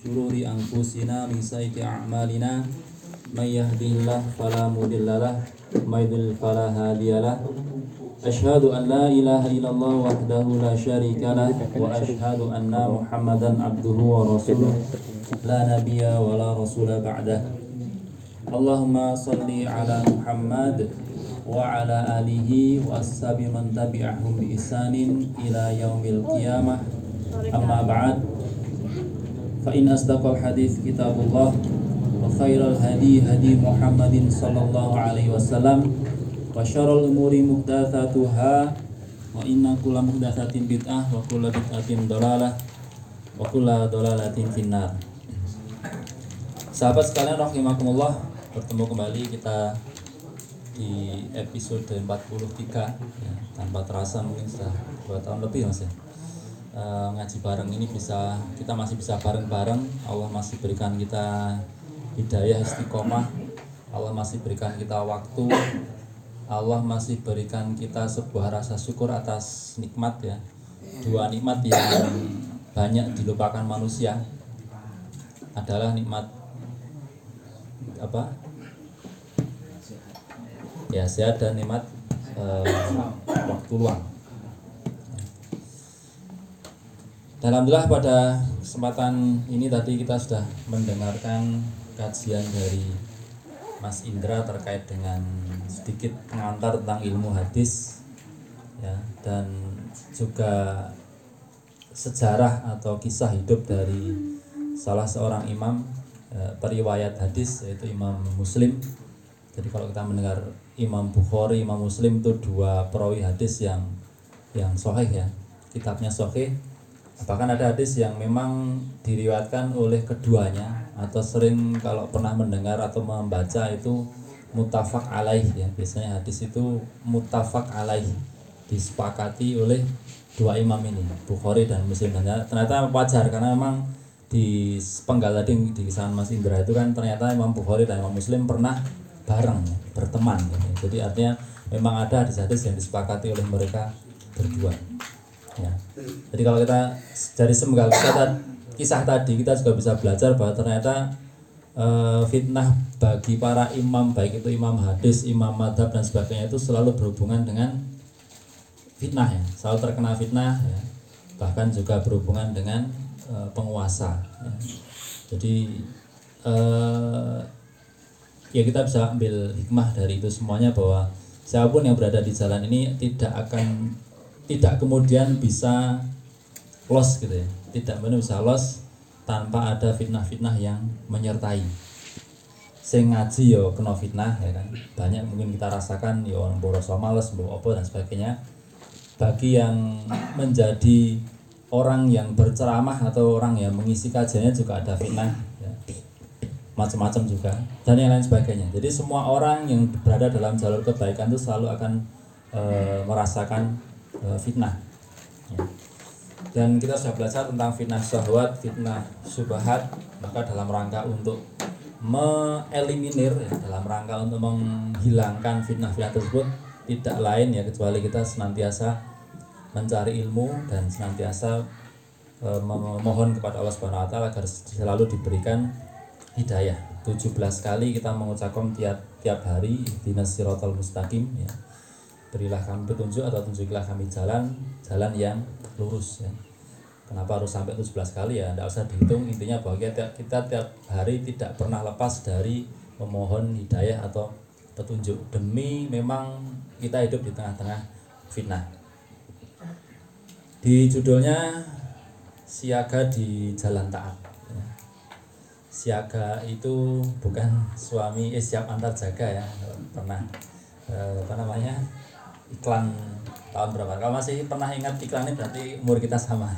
syururi anfusina min a'malina. May yahdihillahu fala mudilla lahu may an la ilaha illallah wahdahu la syarika wa asyhadu anna muhammadan abduhu wa rasuluh. La nabiyya wa la rasula ba'dah. Allahumma salli ala Muhammad wa ala alihi wa ashabi man tabi'ahum bi ila yaumil qiyamah. Amma ba'd. فإن أصدق الحديث كتاب الله وخير الهدي هدي محمد صلى الله عليه وسلم وشر الأمور محدثاتها وإن كل محدثة بدعة وكل بدعة ضلالة وكل ضلالة في النار Sahabat sekalian rahimakumullah Bertemu kembali kita di episode 43 ya, Tanpa terasa mungkin sudah 2 tahun lebih mas ya e, Ngaji bareng ini bisa Kita masih bisa bareng-bareng. Allah masih berikan kita hidayah istiqomah. Allah masih berikan kita waktu. Allah masih berikan kita sebuah rasa syukur atas nikmat ya. Dua nikmat yang banyak dilupakan manusia adalah nikmat apa? Ya sehat dan nikmat uh, waktu luang dan Alhamdulillah pada kesempatan ini tadi kita sudah mendengarkan kajian dari Mas Indra terkait dengan sedikit pengantar tentang ilmu hadis ya dan juga sejarah atau kisah hidup dari salah seorang imam eh, periwayat hadis yaitu Imam Muslim. Jadi kalau kita mendengar Imam Bukhari, Imam Muslim itu dua perawi hadis yang yang sahih ya. Kitabnya sahih. Bahkan ada hadis yang memang diriwayatkan oleh keduanya atau sering kalau pernah mendengar atau membaca itu mutafak alaih ya. Biasanya hadis itu mutafak alaih disepakati oleh dua imam ini Bukhari dan Muslim dan ternyata wajar karena memang di penggal tadi di kisah Mas Indra itu kan ternyata Imam Bukhari dan Imam Muslim pernah bareng berteman gitu. jadi artinya memang ada hadis-hadis yang disepakati oleh mereka berdua ya jadi kalau kita dari semenggal kisah, kisah tadi kita juga bisa belajar bahwa ternyata e, fitnah bagi para imam baik itu imam hadis imam madhab dan sebagainya itu selalu berhubungan dengan fitnah ya selalu terkena fitnah ya bahkan juga berhubungan dengan uh, penguasa. Ya. Jadi uh, ya kita bisa ambil hikmah dari itu semuanya bahwa siapa pun yang berada di jalan ini tidak akan tidak kemudian bisa loss gitu ya, tidak benar bisa loss tanpa ada fitnah-fitnah yang menyertai. Sing ngaji yo kena fitnah ya kan. Banyak mungkin kita rasakan yo orang boros males, bawa apa dan sebagainya. Bagi yang menjadi orang yang berceramah atau orang yang mengisi kajiannya juga ada fitnah ya. macam-macam juga dan yang lain sebagainya jadi semua orang yang berada dalam jalur kebaikan itu selalu akan e, merasakan fitnah ya. dan kita sudah belajar tentang fitnah syahwat fitnah subahat maka dalam rangka untuk mengeliminir ya, dalam rangka untuk menghilangkan fitnah-fitnah tersebut tidak lain ya kecuali kita senantiasa mencari ilmu dan senantiasa e, memohon kepada Allah Subhanahu wa taala agar selalu diberikan hidayah. 17 kali kita mengucapkan tiap tiap hari dinas siratal mustaqim ya. Berilah kami petunjuk atau tunjukilah kami jalan jalan yang lurus ya. Kenapa harus sampai 17 kali ya? Tidak usah dihitung intinya bahwa kita, kita tiap hari tidak pernah lepas dari memohon hidayah atau petunjuk demi memang kita hidup di tengah-tengah fitnah di judulnya siaga di jalan taat ya. siaga itu bukan suami eh, siap antar jaga ya pernah eh, apa namanya iklan tahun berapa? Kalau masih pernah ingat iklan ini berarti umur kita sama.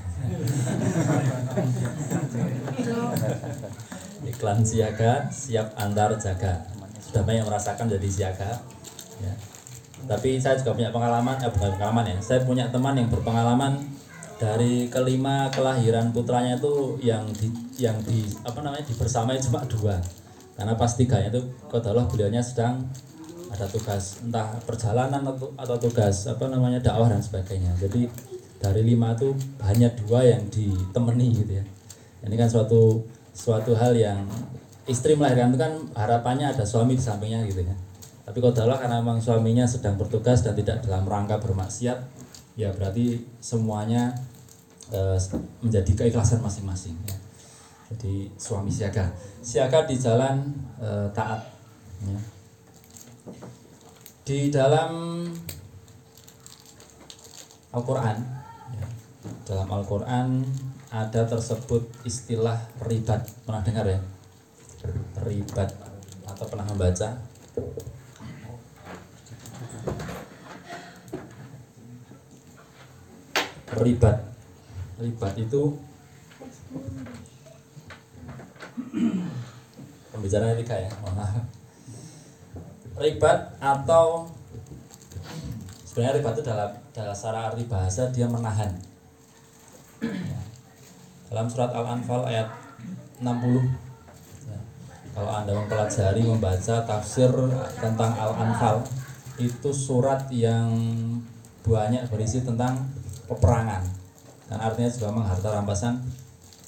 Iklan siaga siap antar jaga. Sudah banyak merasakan jadi siaga ya. Tapi saya juga punya pengalaman eh bukan pengalaman ya. Saya punya teman yang berpengalaman dari kelima kelahiran putranya itu yang di yang di apa namanya dibersamai cuma dua. Karena pas tiganya itu kodalah beliaunya sedang ada tugas entah perjalanan atau, atau tugas apa namanya dakwah dan sebagainya. Jadi dari lima itu hanya dua yang ditemani gitu ya. Ini kan suatu suatu hal yang istri melahirkan itu kan harapannya ada suami di sampingnya gitu kan tapi kodarullah karena memang suaminya sedang bertugas dan tidak dalam rangka bermaksiat ya berarti semuanya e, menjadi keikhlasan masing-masing ya. jadi suami siaga. Siaga di jalan e, taat ya. Di dalam Al-Quran ya, dalam Al-Quran ada tersebut istilah ribat. Pernah dengar ya? Ribat. Atau pernah membaca? Ribat. Ribat itu pembicaraan tiga ya ribat atau sebenarnya ribat itu dalam dalam secara arti bahasa dia menahan. Dalam surat Al-Anfal ayat 60 ya. kalau anda mempelajari membaca tafsir tentang Al-Anfal itu surat yang banyak berisi tentang peperangan. Dan artinya juga mengharta rampasan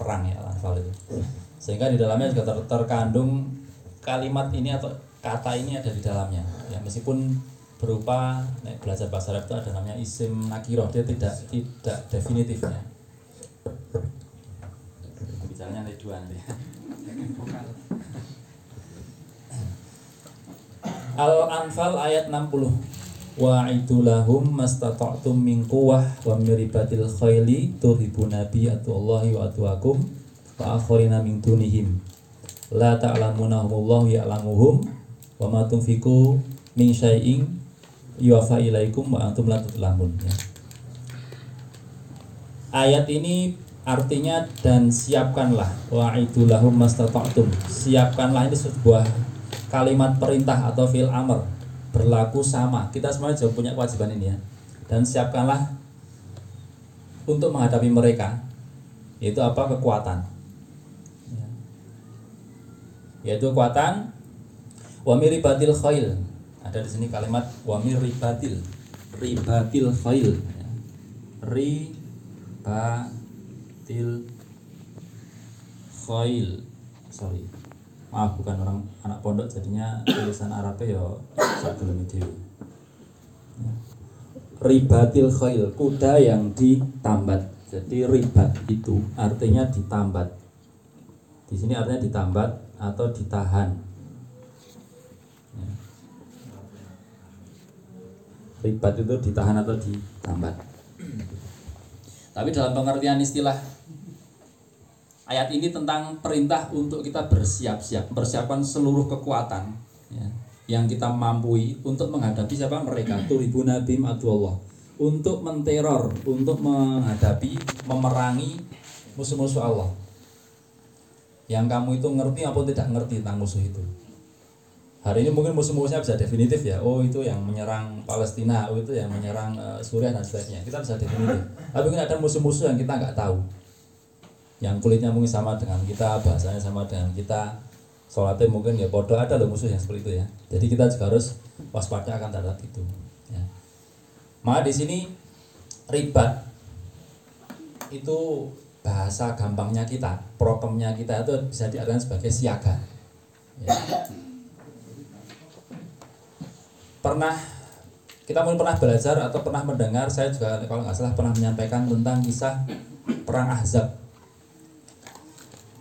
perang ya Al-Anfal itu. Sehingga di dalamnya juga ter terkandung kalimat ini atau kata ini ada di dalamnya. Ya meskipun berupa nek belajar bahasa Arab itu ada namanya isim nakiroh. Dia tidak tidak definitifnya bicaranya dua nanti Al-Anfal ayat 60 Wa'idu lahum mastata'tum min quwwah wa miribatil khayli turhibuna bi atullahi wa atuakum wa akharina min dunihim. La ta'lamunahumullahu ya'lamuhum wa ma tunfiqu min syai'in yuwafa ilaikum wa antum la tutlamun ya. Ayat ini artinya dan siapkanlah wa'idu lahum mastata'tum siapkanlah ini sebuah kalimat perintah atau fil amr berlaku sama. Kita semua juga punya kewajiban ini ya. Dan siapkanlah untuk menghadapi mereka yaitu apa kekuatan. Ya. Yaitu kekuatan wamir ribatil khail. Ada di sini kalimat wamir ribatil ribatil khail. Ya. Ribatil khail. Sorry maaf bukan orang anak pondok jadinya tulisan Arabnya ya sak gelem ribatil khail kuda yang ditambat jadi ribat itu artinya ditambat di sini artinya ditambat atau ditahan ribat itu ditahan atau ditambat tapi dalam pengertian istilah ayat ini tentang perintah untuk kita bersiap-siap, persiapan seluruh kekuatan ya, yang kita mampu untuk menghadapi siapa? Mereka, turibu nabi Allah, untuk menteror, untuk menghadapi, memerangi musuh-musuh Allah. Yang kamu itu ngerti apa tidak ngerti tentang musuh itu. Hari ini mungkin musuh-musuhnya bisa definitif ya. Oh itu yang menyerang Palestina, oh itu yang menyerang uh, Suriah dan sebagainya. Kita bisa definitif. Tapi mungkin ada musuh-musuh yang kita nggak tahu yang kulitnya mungkin sama dengan kita bahasanya sama dengan kita sholatnya mungkin ya bodoh ada loh musuh yang seperti itu ya jadi kita juga harus waspada akan terhadap itu ya. maka di sini ribat itu bahasa gampangnya kita prokemnya kita itu bisa diartikan sebagai siaga ya. Pernah kita mungkin pernah belajar atau pernah mendengar saya juga kalau nggak salah pernah menyampaikan tentang kisah perang Ahzab.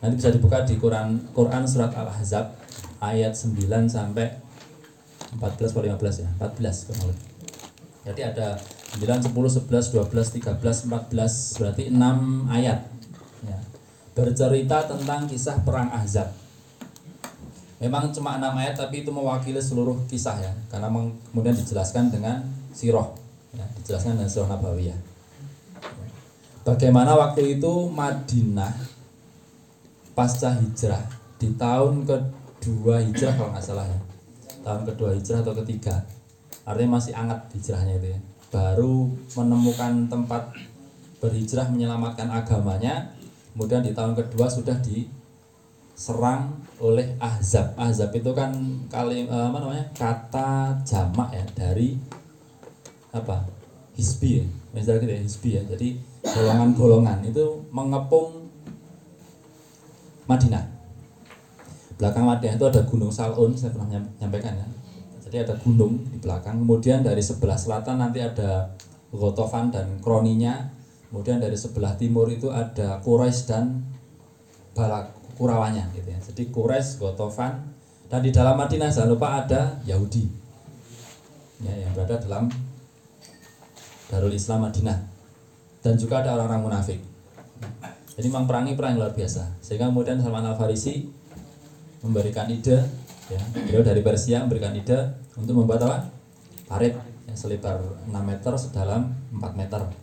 Nanti bisa dibuka di Quran Quran surat Al-Ahzab ayat 9 sampai 14 atau 15 ya, 14 kurang Jadi ada 9, 10, 11, 12, 13, 14 berarti 6 ayat ya. Bercerita tentang kisah perang Ahzab Memang cuma 6 ayat tapi itu mewakili seluruh kisah ya. Karena kemudian dijelaskan dengan siroh ya, Dijelaskan dengan siroh Nabawiyah. Bagaimana waktu itu Madinah pasca hijrah? Di tahun kedua hijrah kalau nggak salah ya. Tahun kedua hijrah atau ketiga. Artinya masih hangat hijrahnya itu ya. Baru menemukan tempat berhijrah menyelamatkan agamanya. Kemudian di tahun kedua sudah diserang oleh ahzab ahzab itu kan kali eh, apa namanya kata jamak ya dari apa hisbi ya misalnya gitu ya hisbi ya jadi golongan-golongan itu mengepung Madinah belakang Madinah itu ada Gunung Salun, saya pernah menyampaikan ya. Jadi ada gunung di belakang. Kemudian dari sebelah selatan nanti ada Gotofan dan kroninya. Kemudian dari sebelah timur itu ada Quraisy dan Balak Kurawanya gitu ya. Jadi Quraisy, Gotofan dan di dalam Madinah jangan lupa ada Yahudi. Ya, yang berada dalam Darul Islam Madinah. Dan juga ada orang-orang munafik. Jadi memang perangnya perang luar biasa. Sehingga kemudian Salman Al Farisi memberikan ide, ya, beliau dari Persia memberikan ide untuk membuat apa? Parit yang selebar 6 meter, sedalam 4 meter.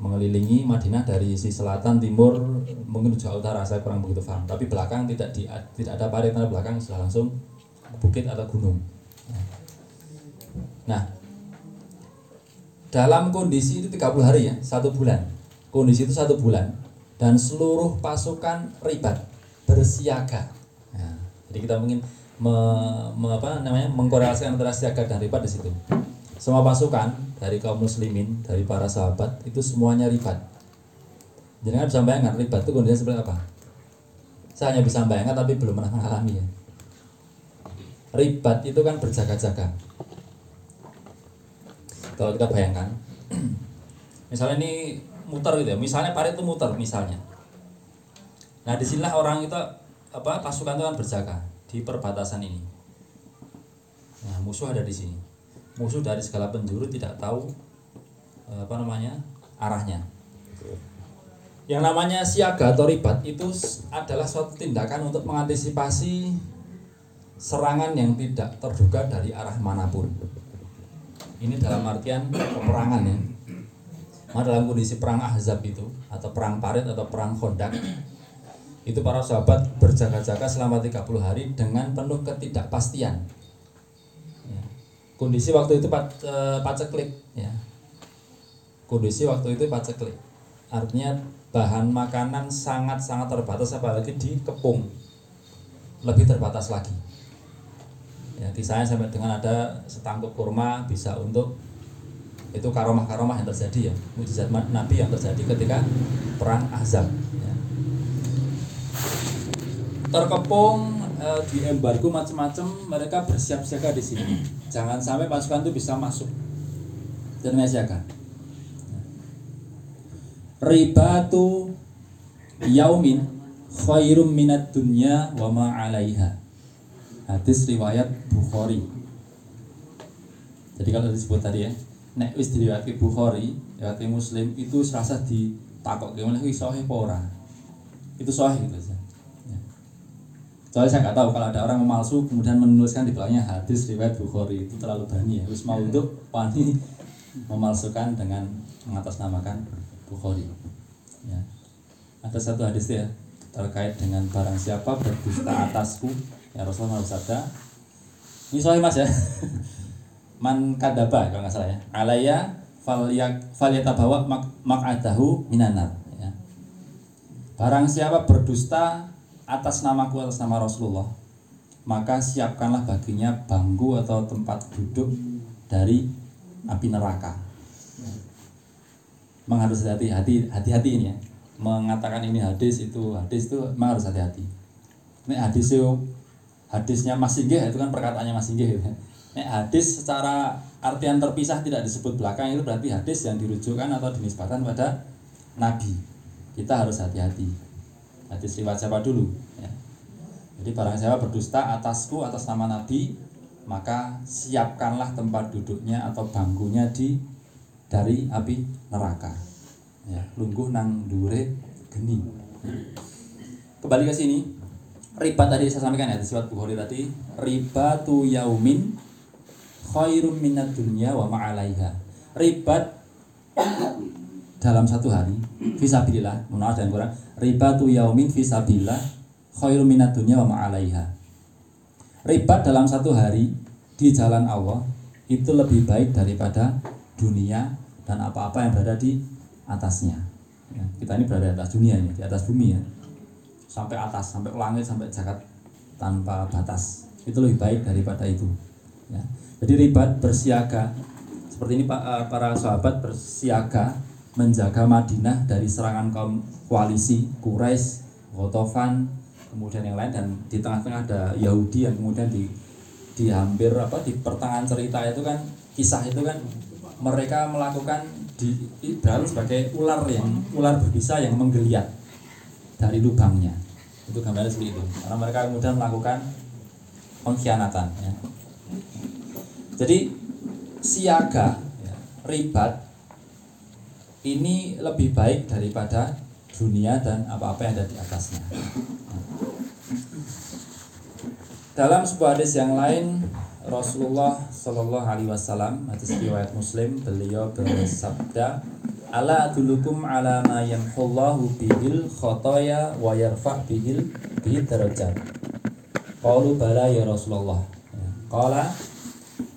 Mengelilingi Madinah dari sisi selatan, timur, mungkin jauh utara, saya kurang begitu paham. Tapi belakang tidak di, tidak ada parit, belakang sudah langsung bukit atau gunung. Ya. Nah, dalam kondisi itu 30 hari ya, satu bulan. Kondisi itu satu bulan dan seluruh pasukan ribat bersiaga. Nah, jadi kita mungkin me, me, apa namanya mengkorelasikan antara siaga dan ribat di situ. Semua pasukan dari kaum muslimin, dari para sahabat itu semuanya ribat. Jadi kan bisa bayangkan ribat itu kondisinya seperti apa? Saya hanya bisa bayangkan tapi belum pernah mengalami ya. Ribat itu kan berjaga-jaga. Kalau kita bayangkan, misalnya ini muter gitu ya misalnya parit itu muter misalnya nah di sinilah orang itu apa pasukan itu kan berjaga di perbatasan ini nah musuh ada di sini musuh dari segala penjuru tidak tahu eh, apa namanya arahnya yang namanya siaga atau ribat itu adalah suatu tindakan untuk mengantisipasi serangan yang tidak terduga dari arah mana pun. Ini dalam artian peperangan ya. Nah, dalam kondisi perang Ahzab itu atau perang Parit atau perang Khodak itu para sahabat berjaga-jaga selama 30 hari dengan penuh ketidakpastian. Kondisi waktu itu e, paceklik ya. Kondisi waktu itu paceklik. Artinya bahan makanan sangat-sangat terbatas apalagi di kepung. Lebih terbatas lagi. Ya, di saya sampai dengan ada setangkup kurma bisa untuk itu karomah-karomah yang terjadi ya mujizat Nabi yang terjadi ketika perang Ahzab ya. terkepung e, di embargo macam-macam mereka bersiap siaga di sini. Jangan sampai pasukan itu bisa masuk. Dan siaga ribatu yaumin khairum minat dunya wa ma alaiha. Hadis riwayat Bukhari. Jadi kalau disebut tadi ya nek wis diriwayatke Bukhari, riwayatke Muslim itu serasa ditakokke oleh kuwi sahih apa ora. Itu sahih gitu saja. Ya. Soalnya saya nggak tahu kalau ada orang memalsu kemudian menuliskan di belakangnya hadis riwayat Bukhari itu terlalu berani ya. Wis mau untuk wani memalsukan dengan mengatasnamakan Bukhari. Ya. Ada satu hadis ya terkait dengan barang siapa berdusta atasku ya Rasulullah bersabda ini soalnya mas ya man kadaba kalau nggak salah ya alaya falyatabawa mak mak'adahu minanar ya. barang siapa berdusta atas namaku atas nama Rasulullah maka siapkanlah baginya bangku atau tempat duduk dari api neraka memang harus hati-hati hati-hati ini ya mengatakan ini hadis itu hadis itu memang harus hati-hati ini hadis itu hadisnya Mas Singgih itu kan perkataannya Mas Singgih ya Nek hadis secara artian terpisah tidak disebut belakang itu berarti hadis yang dirujukan atau dinisbatan pada Nabi. Kita harus hati-hati. Hadis riwayat siapa dulu? Ya. Jadi barang siapa berdusta atasku atas nama Nabi, maka siapkanlah tempat duduknya atau bangkunya di dari api neraka. Ya, lungguh nang dure geni. Kembali ke sini. Riba tadi saya sampaikan ya, surat Bukhari tadi, riba tu yaumin khairum minat dunia wa ma'alaiha ribat dalam satu hari visabilillah menurut dan kurang ribatu yaumin visabilillah khairum minat dunia wa ma'alaiha ribat dalam satu hari di jalan Allah itu lebih baik daripada dunia dan apa-apa yang berada di atasnya ya, kita ini berada di atas dunia ya, di atas bumi ya sampai atas sampai langit sampai jagat tanpa batas itu lebih baik daripada itu ya. Jadi ribat bersiaga. Seperti ini eh, para sahabat bersiaga menjaga Madinah dari serangan kaum koalisi Quraisy, Ghatafan, kemudian yang lain dan di tengah-tengah ada Yahudi yang kemudian di di hampir apa di pertengahan cerita itu kan kisah itu kan mereka melakukan di ibarat sebagai ular yang ular berbisa yang menggeliat dari lubangnya itu gambarnya seperti itu karena mereka kemudian melakukan pengkhianatan ya. jadi siaga ya, ribat ini lebih baik daripada dunia dan apa-apa yang ada di atasnya. Dalam sebuah hadis yang lain, Rasulullah Shallallahu Alaihi Wasallam hadis riwayat Muslim beliau bersabda, "Ala adulukum ala ma yamhullahu bihil khotoya wa yarfa bihil bihil darajat." Qalu bala ya Rasulullah. Qala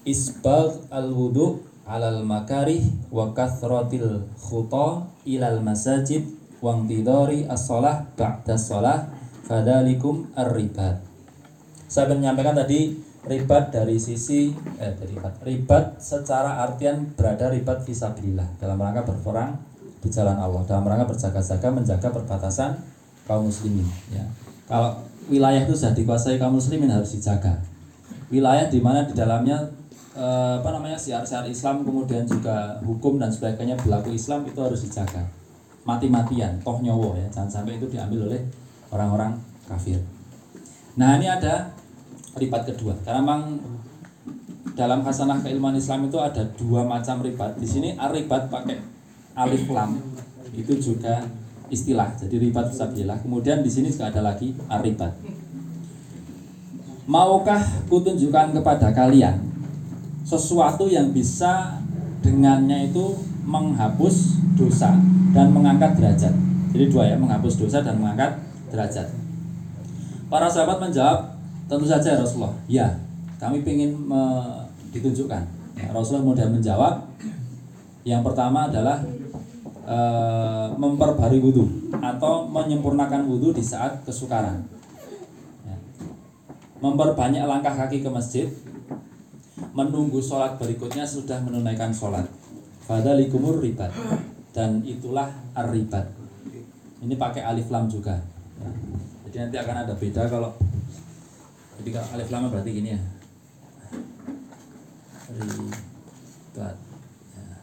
isbagh al-wudu alal makarih wa kathratil khuta ilal masajid wa tidori as-salah ba'da salah fadalikum ar-ribat saya menyampaikan tadi ribat dari sisi eh dari ribat ribat secara artian berada ribat visabilillah dalam rangka berperang di jalan Allah dalam rangka berjaga-jaga menjaga perbatasan kaum muslimin ya. Kalau wilayah itu sudah dikuasai kaum muslimin harus dijaga. Wilayah di mana di dalamnya eh, apa namanya siar-siar Islam kemudian juga hukum dan sebagainya berlaku Islam itu harus dijaga. Mati-matian toh nyowo ya jangan sampai itu diambil oleh orang-orang kafir. Nah ini ada ribat kedua. Karena memang dalam hasanah keilmuan Islam itu ada dua macam ribat. Di sini ribat pakai alif lam. Itu juga istilah jadi ribat fisabilillah kemudian di sini juga ada lagi aribat maukah kutunjukkan kepada kalian sesuatu yang bisa dengannya itu menghapus dosa dan mengangkat derajat. Jadi dua ya menghapus dosa dan mengangkat derajat. Para sahabat menjawab tentu saja Rasulullah. Ya kami ingin ditunjukkan. Ya, Rasulullah mudah menjawab yang pertama adalah e, memperbarui wudhu atau menyempurnakan wudhu di saat kesukaran. Ya. memperbanyak langkah kaki ke masjid menunggu sholat berikutnya sudah menunaikan sholat. Fadalikumur ribat. Dan itulah ar-ribat. Ini pakai alif lam juga. Jadi nanti akan ada beda kalau jadi kalau alif lam berarti gini ya. Ribat. Ya.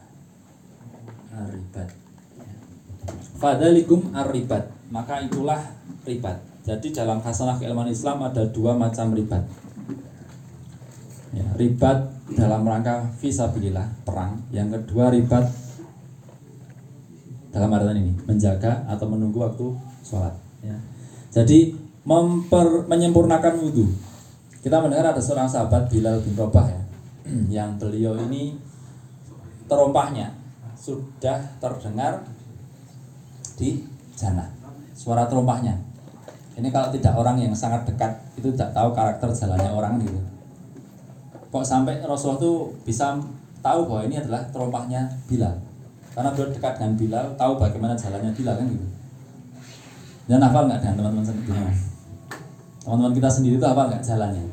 ar-ribat. Ya. fadalikum ar-ribat. Maka itulah ribat. Jadi dalam khasanah keilmuan Islam ada dua macam ribat ya, ribat dalam rangka visabilillah perang. Yang kedua ribat dalam artian ini menjaga atau menunggu waktu sholat. Ya. jadi memper, menyempurnakan wudhu. Kita mendengar ada seorang sahabat Bilal bin Robah ya. Yang beliau ini terompahnya sudah terdengar di jannah. Suara terompahnya. Ini kalau tidak orang yang sangat dekat itu tidak tahu karakter jalannya orang gitu kok sampai Rasulullah itu bisa tahu bahwa ini adalah terompahnya Bilal? Karena beliau dekat dengan Bilal tahu bagaimana jalannya Bilal kan gitu. Dan hafal nggak dengan teman-teman sendiri? Teman-teman kita sendiri itu hafal nggak jalannya?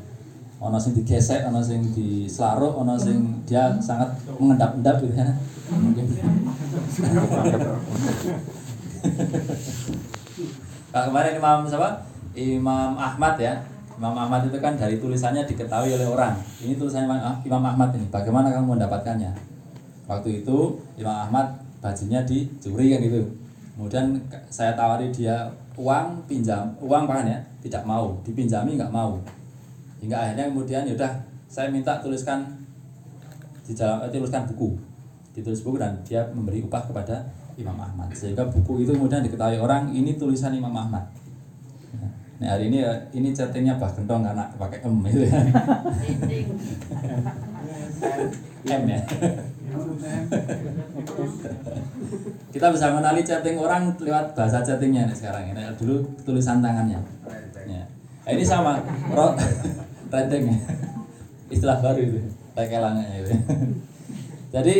Ono sing digesek ono sing di selaruh ono sing dia sangat mengendap-endap gitu ya. Kemarin Imam siapa? Imam Ahmad ya Imam Ahmad itu kan dari tulisannya diketahui oleh orang. Ini tulisannya Imam Ahmad ini. Bagaimana kamu mendapatkannya? Waktu itu Imam Ahmad bajunya dicuri kan gitu. Kemudian saya tawari dia uang pinjam, uang bahkan ya, tidak mau, dipinjami nggak mau. Hingga akhirnya kemudian yaudah saya minta tuliskan di dalam eh, tuliskan buku, ditulis buku dan dia memberi upah kepada Imam Ahmad. Sehingga buku itu kemudian diketahui orang ini tulisan Imam Ahmad. Nah hari ini ini chattingnya bah gendong karena pakai M itu ya. M ya. Kita bisa mengenali chatting orang lewat bahasa chattingnya nih sekarang ini. Dulu tulisan tangannya. Ya. Nah, ini sama rot rendeng istilah baru itu tekelannya itu. Jadi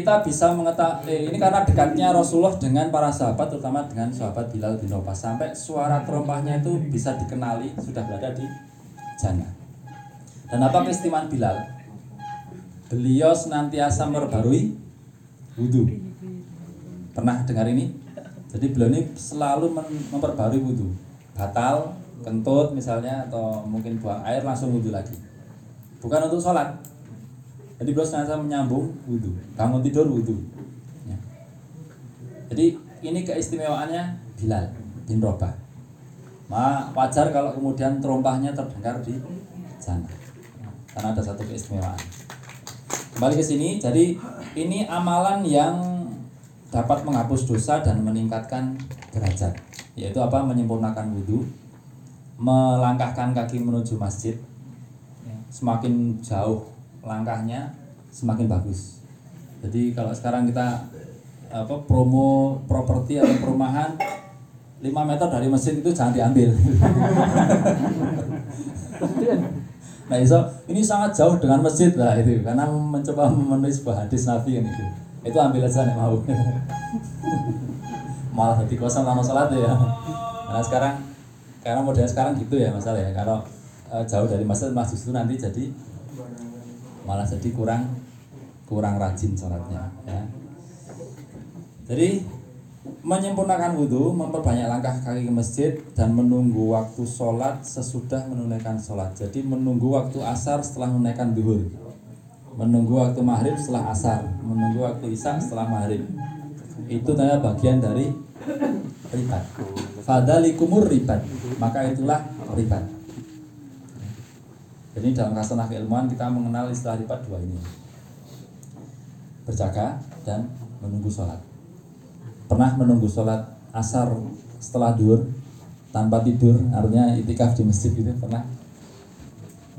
kita bisa mengetahui eh, ini karena dekatnya Rasulullah dengan para sahabat terutama dengan sahabat Bilal bin Rabah sampai suara terompahnya itu bisa dikenali sudah berada di jannah. Dan apa keistimewaan Bilal? Beliau senantiasa memperbarui wudhu. Pernah dengar ini? Jadi beliau ini selalu memperbarui wudhu. batal kentut misalnya atau mungkin buang air langsung wudhu lagi bukan untuk sholat jadi beliau senantiasa menyambung wudhu bangun tidur wudhu ya. jadi ini keistimewaannya Bilal bin Robah Ma, wajar kalau kemudian terompahnya terdengar di sana karena ada satu keistimewaan. Kembali ke sini jadi ini amalan yang dapat menghapus dosa dan meningkatkan derajat yaitu apa? Menyempurnakan wudhu melangkahkan kaki menuju masjid semakin jauh langkahnya semakin bagus. Jadi kalau sekarang kita apa promo properti atau perumahan 5 meter dari masjid itu jangan diambil. Nah iso ini sangat jauh dengan masjid lah itu. Karena mencoba memenuhi sebuah hadis nabi yang itu. Itu ambil aja nih mau. Malah jadi kosong lama sholat ya. Karena sekarang karena model sekarang gitu ya masalah ya. Kalau e, jauh dari masjid masjid itu nanti jadi malah jadi kurang kurang rajin sholatnya ya jadi menyempurnakan wudhu, memperbanyak langkah kaki ke masjid dan menunggu waktu sholat sesudah menunaikan sholat. Jadi menunggu waktu asar setelah menunaikan duhur, menunggu waktu maghrib setelah asar, menunggu waktu isya setelah maghrib. Itu tanda bagian dari ribat. Fadalikumur ribat, maka itulah ribat. Jadi dalam kasanah keilmuan kita mengenal istilah ribat dua ini. Berjaga dan menunggu sholat. Pernah menunggu sholat asar setelah duhur tanpa tidur artinya itikaf di masjid gitu pernah?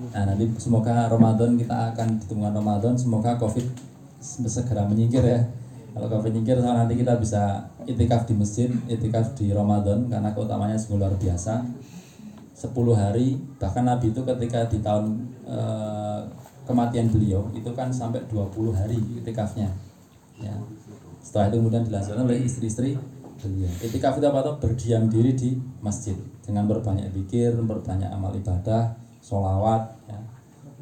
Nah nanti semoga Ramadan kita akan ditemukan Ramadan semoga covid segera menyingkir ya. Kalau covid menyingkir nanti kita bisa itikaf di masjid itikaf di Ramadan karena keutamanya sungguh luar biasa 10 hari bahkan Nabi itu ketika di tahun e, kematian beliau itu kan sampai 20 hari itikafnya ya setelah itu kemudian dilaksanakan oleh istri-istri beliau. Etikaf itu apa tuh? Berdiam diri di masjid dengan berbanyak pikir, berbanyak amal ibadah, sholawat, ya.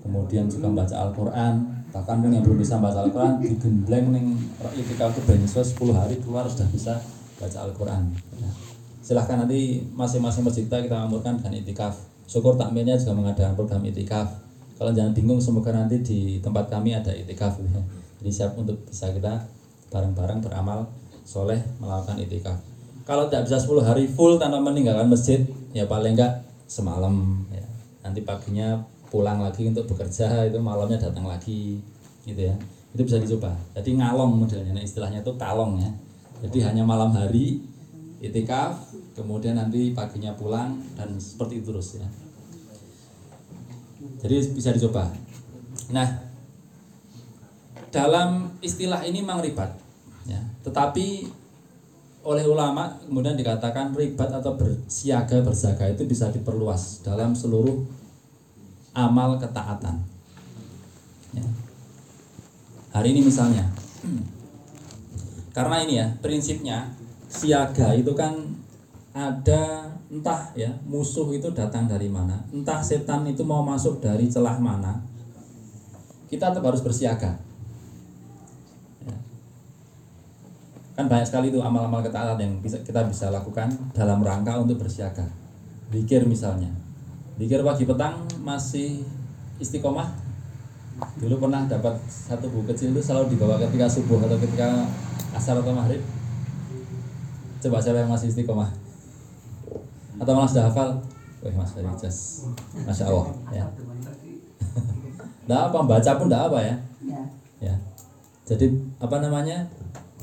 kemudian juga membaca Al-Quran. Bahkan yang belum bisa membaca Al-Quran digembleng nih itu beniswa 10 hari keluar sudah bisa baca Al-Quran. Ya. Silahkan nanti masing-masing masjid kita kita amurkan dengan itikaf. Syukur takmirnya juga mengadakan program itikaf. Kalau jangan bingung, semoga nanti di tempat kami ada itikaf. Ya. Jadi siap untuk bisa kita bareng-bareng beramal soleh melakukan itikaf kalau tidak bisa 10 hari full tanpa meninggalkan masjid ya paling enggak semalam ya. nanti paginya pulang lagi untuk bekerja itu malamnya datang lagi gitu ya itu bisa dicoba jadi ngalong modelnya nah, istilahnya itu kalong ya jadi hanya malam hari itikaf kemudian nanti paginya pulang dan seperti itu terus ya. Jadi bisa dicoba. Nah dalam istilah ini memang ribat ya. Tetapi oleh ulama kemudian dikatakan ribat atau bersiaga berzaga itu bisa diperluas dalam seluruh amal ketaatan ya. hari ini misalnya karena ini ya prinsipnya siaga itu kan ada entah ya musuh itu datang dari mana. Entah setan itu mau masuk dari celah mana. Kita tetap harus bersiaga. Kan banyak sekali itu amal-amal ketaatan yang bisa kita bisa lakukan dalam rangka untuk bersiaga. Dikir misalnya. Dikir pagi petang masih istiqomah. Dulu pernah dapat satu buku kecil itu selalu dibawa ketika subuh atau ketika asar atau maghrib coba siapa yang masih istiqomah? Atau malah sudah hafal? Wih mas dari jas. Masya Allah ya. Tidak apa baca pun tidak apa ya. Ya. Jadi apa namanya?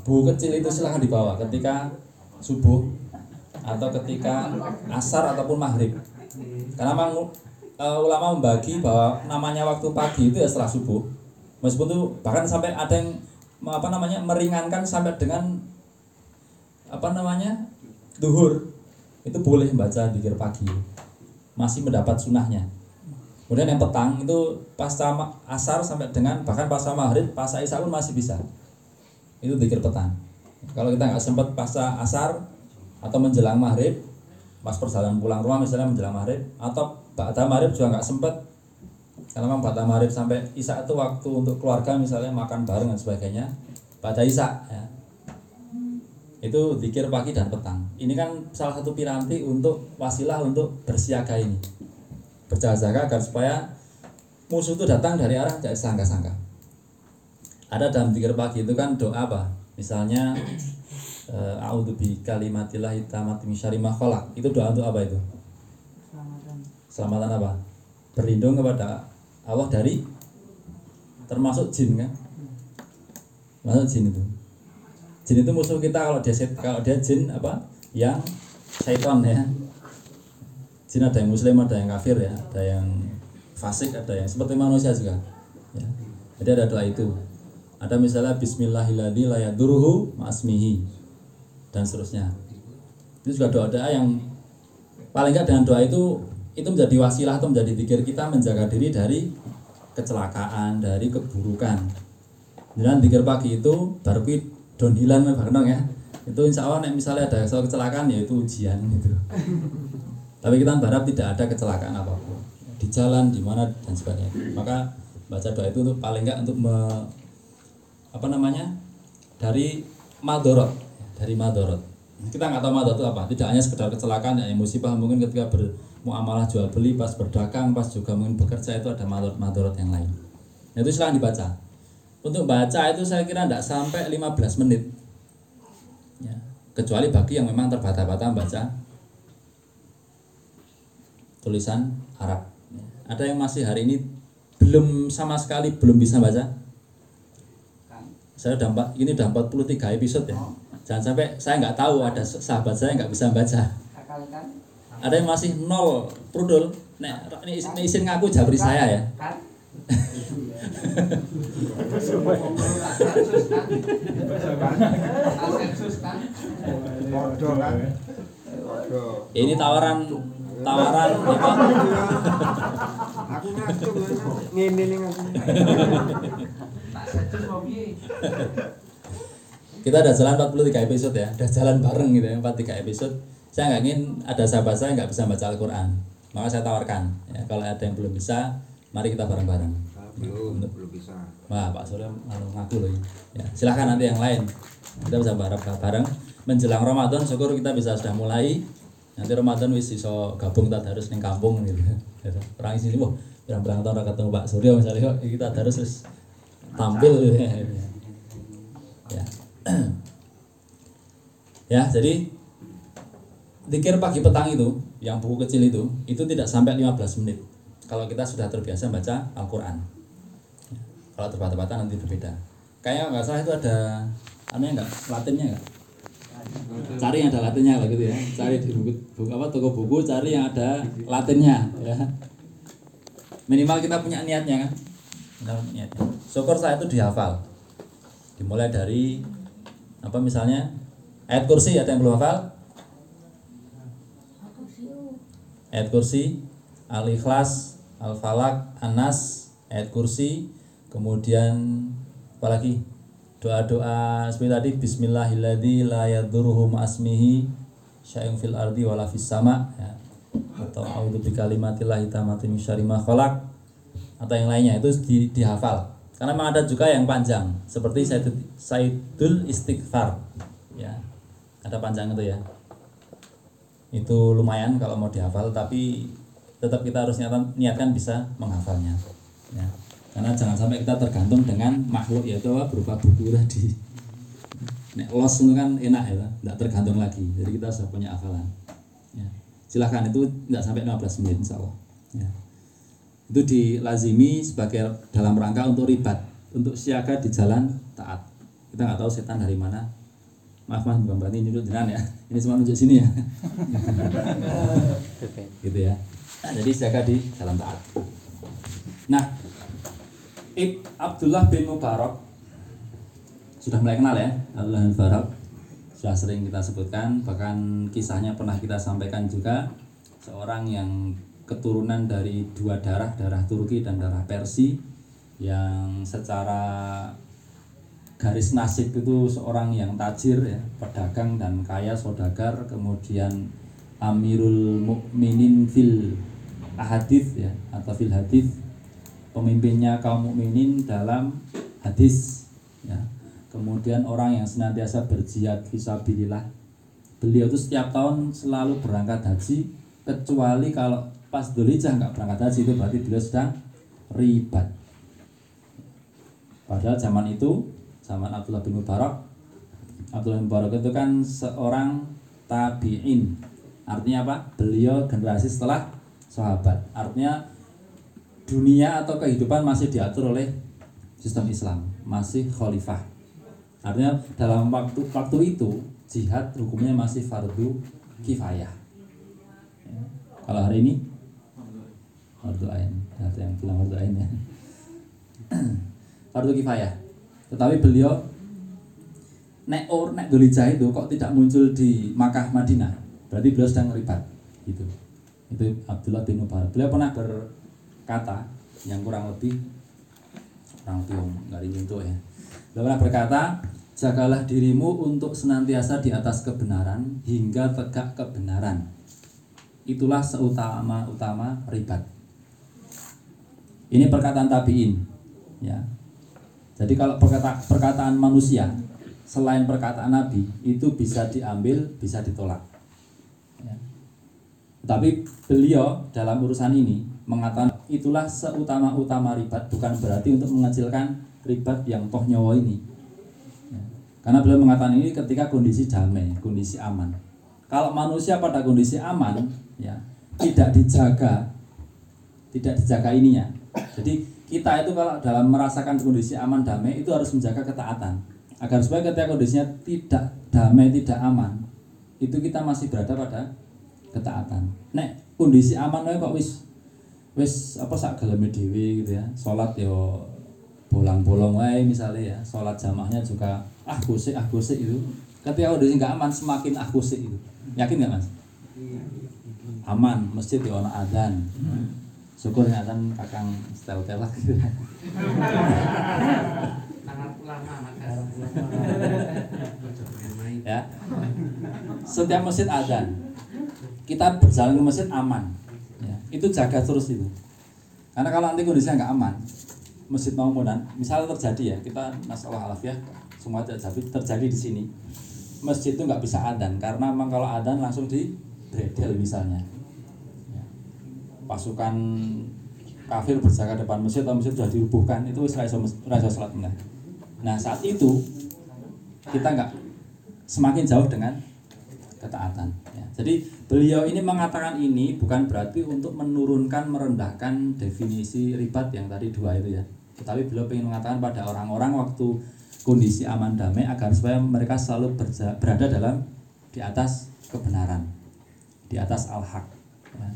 Buku kecil itu silahkan dibawa ketika subuh atau ketika asar ataupun maghrib. Karena memang uh, ulama membagi bahwa namanya waktu pagi itu ya setelah subuh. Meskipun itu bahkan sampai ada yang apa namanya meringankan sampai dengan apa namanya? Duhur. Itu boleh membaca dikir pagi. Masih mendapat sunahnya kemudian yang petang itu pasca asar sampai dengan bahkan pasca maghrib pasca isya pun masih bisa. Itu dikir petang. Kalau kita nggak sempat pasca asar atau menjelang maghrib pas perjalanan pulang rumah misalnya menjelang maghrib atau ba'da maghrib juga nggak sempat karena memang ba'da maghrib sampai isya itu waktu untuk keluarga misalnya makan bareng dan sebagainya pada isya ya. Itu zikir pagi dan petang. Ini kan salah satu piranti untuk wasilah untuk bersiaga ini. Berjaga-jaga agar supaya musuh itu datang dari arah tidak sangka-sangka ada dalam zikir pagi itu kan doa apa? Misalnya uh, a'udzu bi kalimatillah hitamati min syarri itu doa untuk apa itu? Selamatan selamatan apa? Berlindung kepada Allah dari termasuk jin kan? Masuk jin itu jin itu musuh kita kalau dia kalau dia jin apa? Yang syaitan ya. Jin ada yang muslim ada yang kafir ya ada yang fasik ada yang seperti manusia juga ya. jadi ada doa itu. Ada misalnya Bismillahirrahmanirrahim layaduruhu ma'asmihi dan seterusnya. Itu juga doa-doa yang paling enggak dengan doa itu itu menjadi wasilah atau menjadi pikir kita menjaga diri dari kecelakaan dari keburukan. Dan pikir pagi itu baru downhillan bareng ya. Itu insya Allah nek misalnya ada soal kecelakaan ya itu ujian gitu. Tapi kita berharap tidak ada kecelakaan apa pun. Di jalan di mana dan sebagainya. Maka baca doa itu untuk paling enggak untuk me, apa namanya dari madorot. Dari madorot. Kita nggak tahu madorot itu apa. Tidak hanya sekedar kecelakaan ya musibah. Mungkin ketika bermuamalah jual beli pas berdagang pas juga mungkin bekerja itu ada madorot madorot yang lain. Nah, itu silahkan dibaca untuk baca itu saya kira tidak sampai 15 menit. Ya. kecuali bagi yang memang terbata-bata baca tulisan Arab. Ya. ada yang masih hari ini belum sama sekali belum bisa baca? Saya udah ini udah 43 episode ya. Jangan sampai saya nggak tahu ada sahabat saya nggak bisa baca. Ada yang masih nol prudul. Nek ini isin ngaku jabri saya ya ini tawaran tawaran apa? Aku ngene ning aku. Kita ada jalan 43 episode ya, ada jalan bareng gitu ya, 43 episode. Saya nggak ingin ada sahabat saya nggak bisa baca Al-Quran, maka saya tawarkan ya, kalau ada yang belum bisa, mari kita bareng-bareng. Belum belum bisa. Wah Pak Surya ngaku loh ya silahkan nanti yang lain. Kita bisa bareng bareng menjelang Ramadan syukur kita bisa sudah mulai. Nanti Ramadan wis iso gabung kita harus neng kampung gitu. Orang sini wah berang-berang tahun ketemu Pak Surya misalnya. Kok kita harus terus tampil. Gitu ya. Ya, ya jadi dikir pagi petang itu yang buku kecil itu itu tidak sampai 15 menit kalau kita sudah terbiasa baca Al-Quran. Kalau terbata-bata nanti berbeda. Kayak nggak salah itu ada aneh nggak? Latinnya nggak? Cari yang ada latinnya lah gitu ya. Cari di buku, buku apa toko buku cari yang ada latinnya ya. Minimal kita punya niatnya kan? Niatnya. Syukur saya itu dihafal. Dimulai dari apa misalnya ayat kursi ada yang belum hafal? Ayat kursi al-ikhlas al-falak anas ayat kursi. Kemudian apalagi doa-doa seperti tadi bismillahilladzi la yadurruhu syai'un fil ardi wala fis sama. Ya. atau a'udzu bikalimatillahi tammati min syarri ma khalaq. Atau yang lainnya itu di, dihafal. Karena memang ada juga yang panjang. Seperti Saidul Istighfar. Ya. Ada panjang itu ya. Itu lumayan kalau mau dihafal tapi tetap kita harus niatkan, niatkan bisa menghafalnya ya. Karena jangan sampai kita tergantung dengan makhluk yaitu berupa buku tadi. Nek los itu kan enak ya tidak tergantung lagi. Jadi kita sudah punya hafalan ya. silahkan itu tidak sampai 15 menit insya Allah ya. itu dilazimi sebagai dalam rangka untuk ribat untuk siaga di jalan taat. Kita nggak tahu setan dari mana. Maaf mas bukan berarti nyuruh jenengan ya. Ini cuma nunjuk sini ya. Gitu ya nah, jadi siaga di jalan taat. Nah Ib Abdullah bin Mubarak sudah mulai kenal ya Abdullah bin Mubarak. Sudah sering kita sebutkan bahkan kisahnya pernah kita sampaikan juga. Seorang yang keturunan dari dua darah darah Turki dan darah Persia yang secara garis nasib itu seorang yang tajir ya pedagang dan kaya saudagar kemudian Amirul Mukminin fil ahadith ya atau fil hadith pemimpinnya kaum mukminin dalam hadis ya. kemudian orang yang senantiasa berjihad fisabilillah beliau itu setiap tahun selalu berangkat haji kecuali kalau pas Dzulhijjah nggak berangkat haji itu berarti beliau sedang ribat padahal zaman itu zaman Abdullah bin Mubarak Abdullah bin Mubarak itu kan seorang tabi'in artinya apa? beliau generasi setelah sahabat. Artinya dunia atau kehidupan masih diatur oleh sistem Islam masih khalifah. Artinya dalam waktu waktu itu jihad hukumnya masih fardu kifayah. Ya. kalau hari ini? Fardu ain. Ada yang bilang fardu ain ya. Fardu kifayah. Tetapi beliau nek or nek Dzulhijjah itu kok tidak muncul di Makkah Madinah. Berarti beliau sedang ribat gitu itu Abdullah bin Mubarak beliau pernah berkata yang kurang lebih orang tiong nggak itu ya. Beliau pernah berkata jagalah dirimu untuk senantiasa di atas kebenaran hingga tegak kebenaran. Itulah seutama utama ribat. Ini perkataan tabiin ya. Jadi kalau perkata, perkataan manusia selain perkataan Nabi itu bisa diambil, bisa ditolak. Ya. Tapi beliau dalam urusan ini mengatakan itulah seutama-utama ribat bukan berarti untuk mengecilkan ribat yang toh nyawa ini. Ya. Karena beliau mengatakan ini ketika kondisi damai, kondisi aman. Kalau manusia pada kondisi aman, ya tidak dijaga, tidak dijaga ininya. Jadi kita itu kalau dalam merasakan kondisi aman damai itu harus menjaga ketaatan agar supaya ketika kondisinya tidak damai tidak aman itu kita masih berada pada ketaatan. Nek kondisi aman kok wis wis apa sak geleme dhewe gitu ya. Salat yo bolong-bolong wae misalnya ya. Salat jamaahnya juga ah gosik ah gosik itu ketika kondisi nggak aman semakin ah gosik itu yakin nggak mas? Aman masjid di ono adzan. Syukur nggak kan kakang setel telak gitu. Ya. Setiap masjid adzan kita berjalan ke masjid aman ya. itu jaga terus itu karena kalau nanti kondisinya nggak aman masjid mau mudan misalnya terjadi ya kita masalah alaf ya semua terjadi terjadi di sini masjid itu nggak bisa adan karena memang kalau adan langsung di bredel misalnya ya. pasukan kafir berjaga depan masjid atau masjid sudah dirubuhkan itu raiso raiso salat Nah saat itu kita nggak semakin jauh dengan ketaatan. Ya. Jadi beliau ini mengatakan ini bukan berarti untuk menurunkan merendahkan definisi ribat yang tadi dua itu ya. Tetapi beliau ingin mengatakan pada orang-orang waktu kondisi aman damai agar supaya mereka selalu berada dalam di atas kebenaran, di atas al-haq. Ya.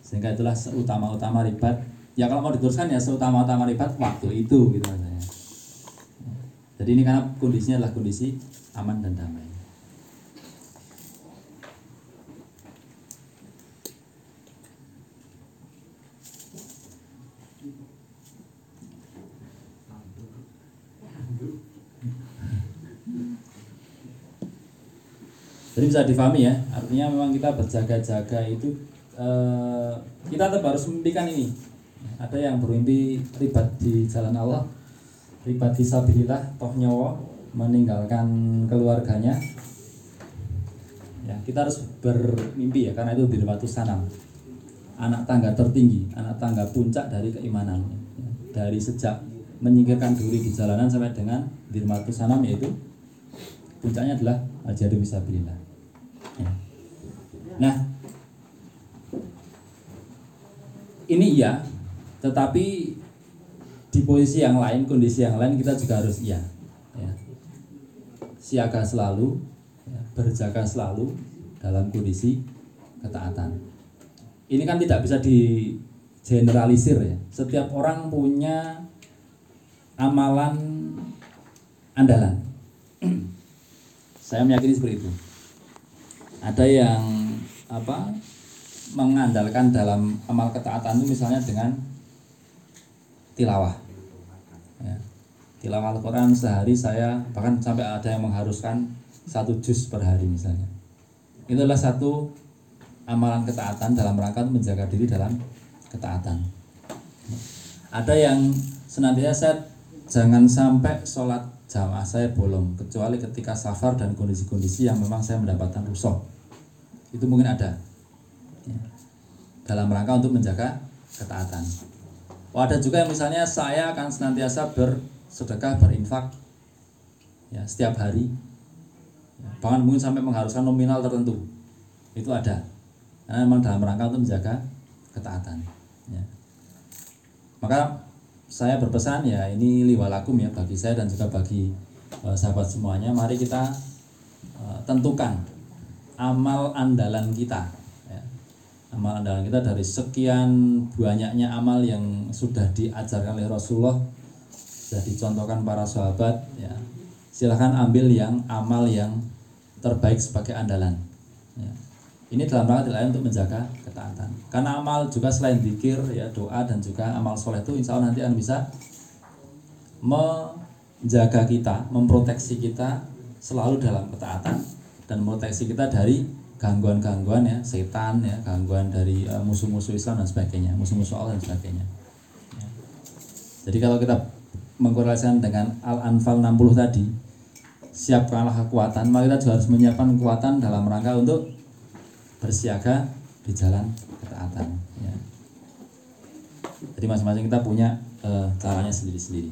Sehingga itulah seutama-utama ribat. Ya kalau mau diteruskan ya seutama-utama ribat waktu itu gitu. Jadi ini karena kondisinya adalah kondisi aman dan damai. Jadi bisa difahami ya, artinya memang kita berjaga-jaga itu eh, kita tetap harus memimpikan ini. Ada yang bermimpi ribat di jalan Allah, ribat disabilillah toh nyawa meninggalkan keluarganya ya kita harus bermimpi ya karena itu birwatu sanam anak tangga tertinggi anak tangga puncak dari keimanan dari sejak menyingkirkan duri di jalanan sampai dengan birwatu sanam yaitu puncaknya adalah ya. Nah ini iya tetapi di posisi yang lain, kondisi yang lain kita juga harus iya. Ya. Siaga selalu, ya, berjaga selalu dalam kondisi ketaatan. Ini kan tidak bisa di generalisir ya. Setiap orang punya amalan andalan. Saya meyakini seperti itu. Ada yang apa mengandalkan dalam amal ketaatan itu misalnya dengan tilawah. Tilawah Al-Quran sehari saya bahkan sampai ada yang mengharuskan satu juz per hari misalnya. Itu adalah satu amalan ketaatan dalam rangka menjaga diri dalam ketaatan. Ada yang senantiasa jangan sampai sholat jamaah saya bolong kecuali ketika safar dan kondisi-kondisi yang memang saya mendapatkan rusuh itu mungkin ada. Ya. dalam rangka untuk menjaga ketaatan. Oh, ada juga yang misalnya saya akan senantiasa bersedekah berinfak ya setiap hari. Ya, bahkan mungkin sampai mengharuskan nominal tertentu. Itu ada. Karena memang dalam rangka untuk menjaga ketaatan. Ya. maka saya berpesan ya ini liwalakum ya bagi saya dan juga bagi uh, sahabat semuanya mari kita uh, tentukan amal andalan kita ya. amal andalan kita dari sekian banyaknya amal yang sudah diajarkan oleh Rasulullah sudah dicontohkan para sahabat ya silahkan ambil yang amal yang terbaik sebagai andalan ya ini dalam rangka lain untuk menjaga ketaatan. Karena amal juga selain zikir, ya doa dan juga amal soleh itu insya Allah nanti akan bisa menjaga kita, memproteksi kita selalu dalam ketaatan dan memproteksi kita dari gangguan-gangguan ya setan ya gangguan dari uh, musuh-musuh Islam dan sebagainya musuh-musuh Allah dan sebagainya ya. jadi kalau kita mengkorelasikan dengan Al-Anfal 60 tadi siapkanlah kekuatan maka kita juga harus menyiapkan kekuatan dalam rangka untuk bersiaga di jalan ketaatan ya. Jadi masing-masing kita punya uh, caranya sendiri-sendiri.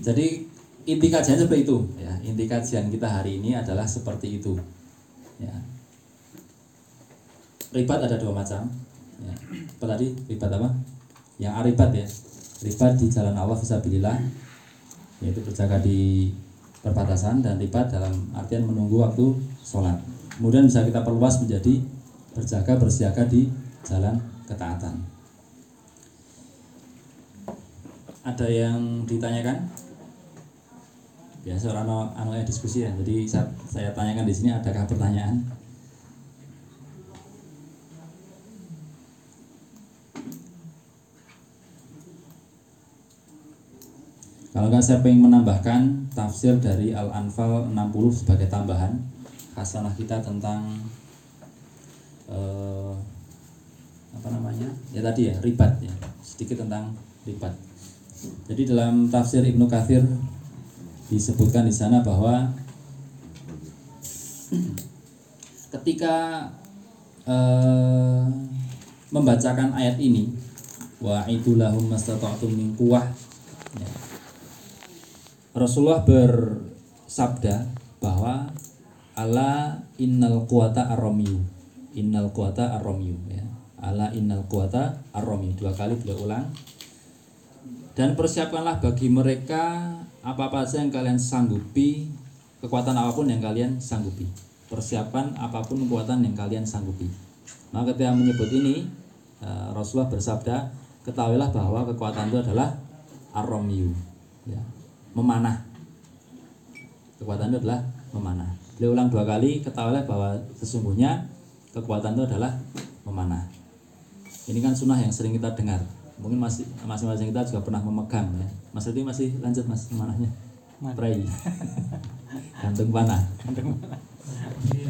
Jadi inti kajian seperti itu ya. Inti kajian kita hari ini adalah seperti itu. Ya. Ribat ada dua macam. Ya. Apa tadi? Ribat apa? Yang aribat ya. Ribat di jalan Allah fisabilillah yaitu berjaga di perbatasan dan ribat dalam artian menunggu waktu sholat kemudian bisa kita perluas menjadi berjaga bersiaga di jalan ketaatan ada yang ditanyakan biasa orang anu ya diskusi ya. Jadi saya, saya tanyakan di sini adakah pertanyaan? Kalau nggak saya ingin menambahkan tafsir dari Al-Anfal 60 sebagai tambahan hasanah kita tentang uh, apa namanya? Ya tadi ya ribat ya. Sedikit tentang ribat. Jadi dalam tafsir Ibnu Kathir disebutkan di sana bahwa ketika uh, membacakan ayat ini wa idulahum mastata'tum min quwwah ya. Rasulullah bersabda bahwa ala innal kuata aromiu innal kuata aromiu ya. Ala innal kuata aromiu dua kali beliau ulang. Dan persiapkanlah bagi mereka apa-apa saja yang kalian sanggupi kekuatan apa pun yang kalian sanggupi persiapan apa pun kekuatan yang kalian sanggupi maka ketika menyebut ini eh, Rasulullah bersabda ketahuilah bahwa kekuatan itu adalah aromiu ya memanah kekuatan itu adalah memanah Beliau ulang dua kali, ketahuilah bahwa sesungguhnya kekuatan itu adalah memanah. Ini kan sunnah yang sering kita dengar. Mungkin masih masing-masing kita juga pernah memegang ya. Mas Rudi masih lanjut mas memanahnya. Prai. gantung panah.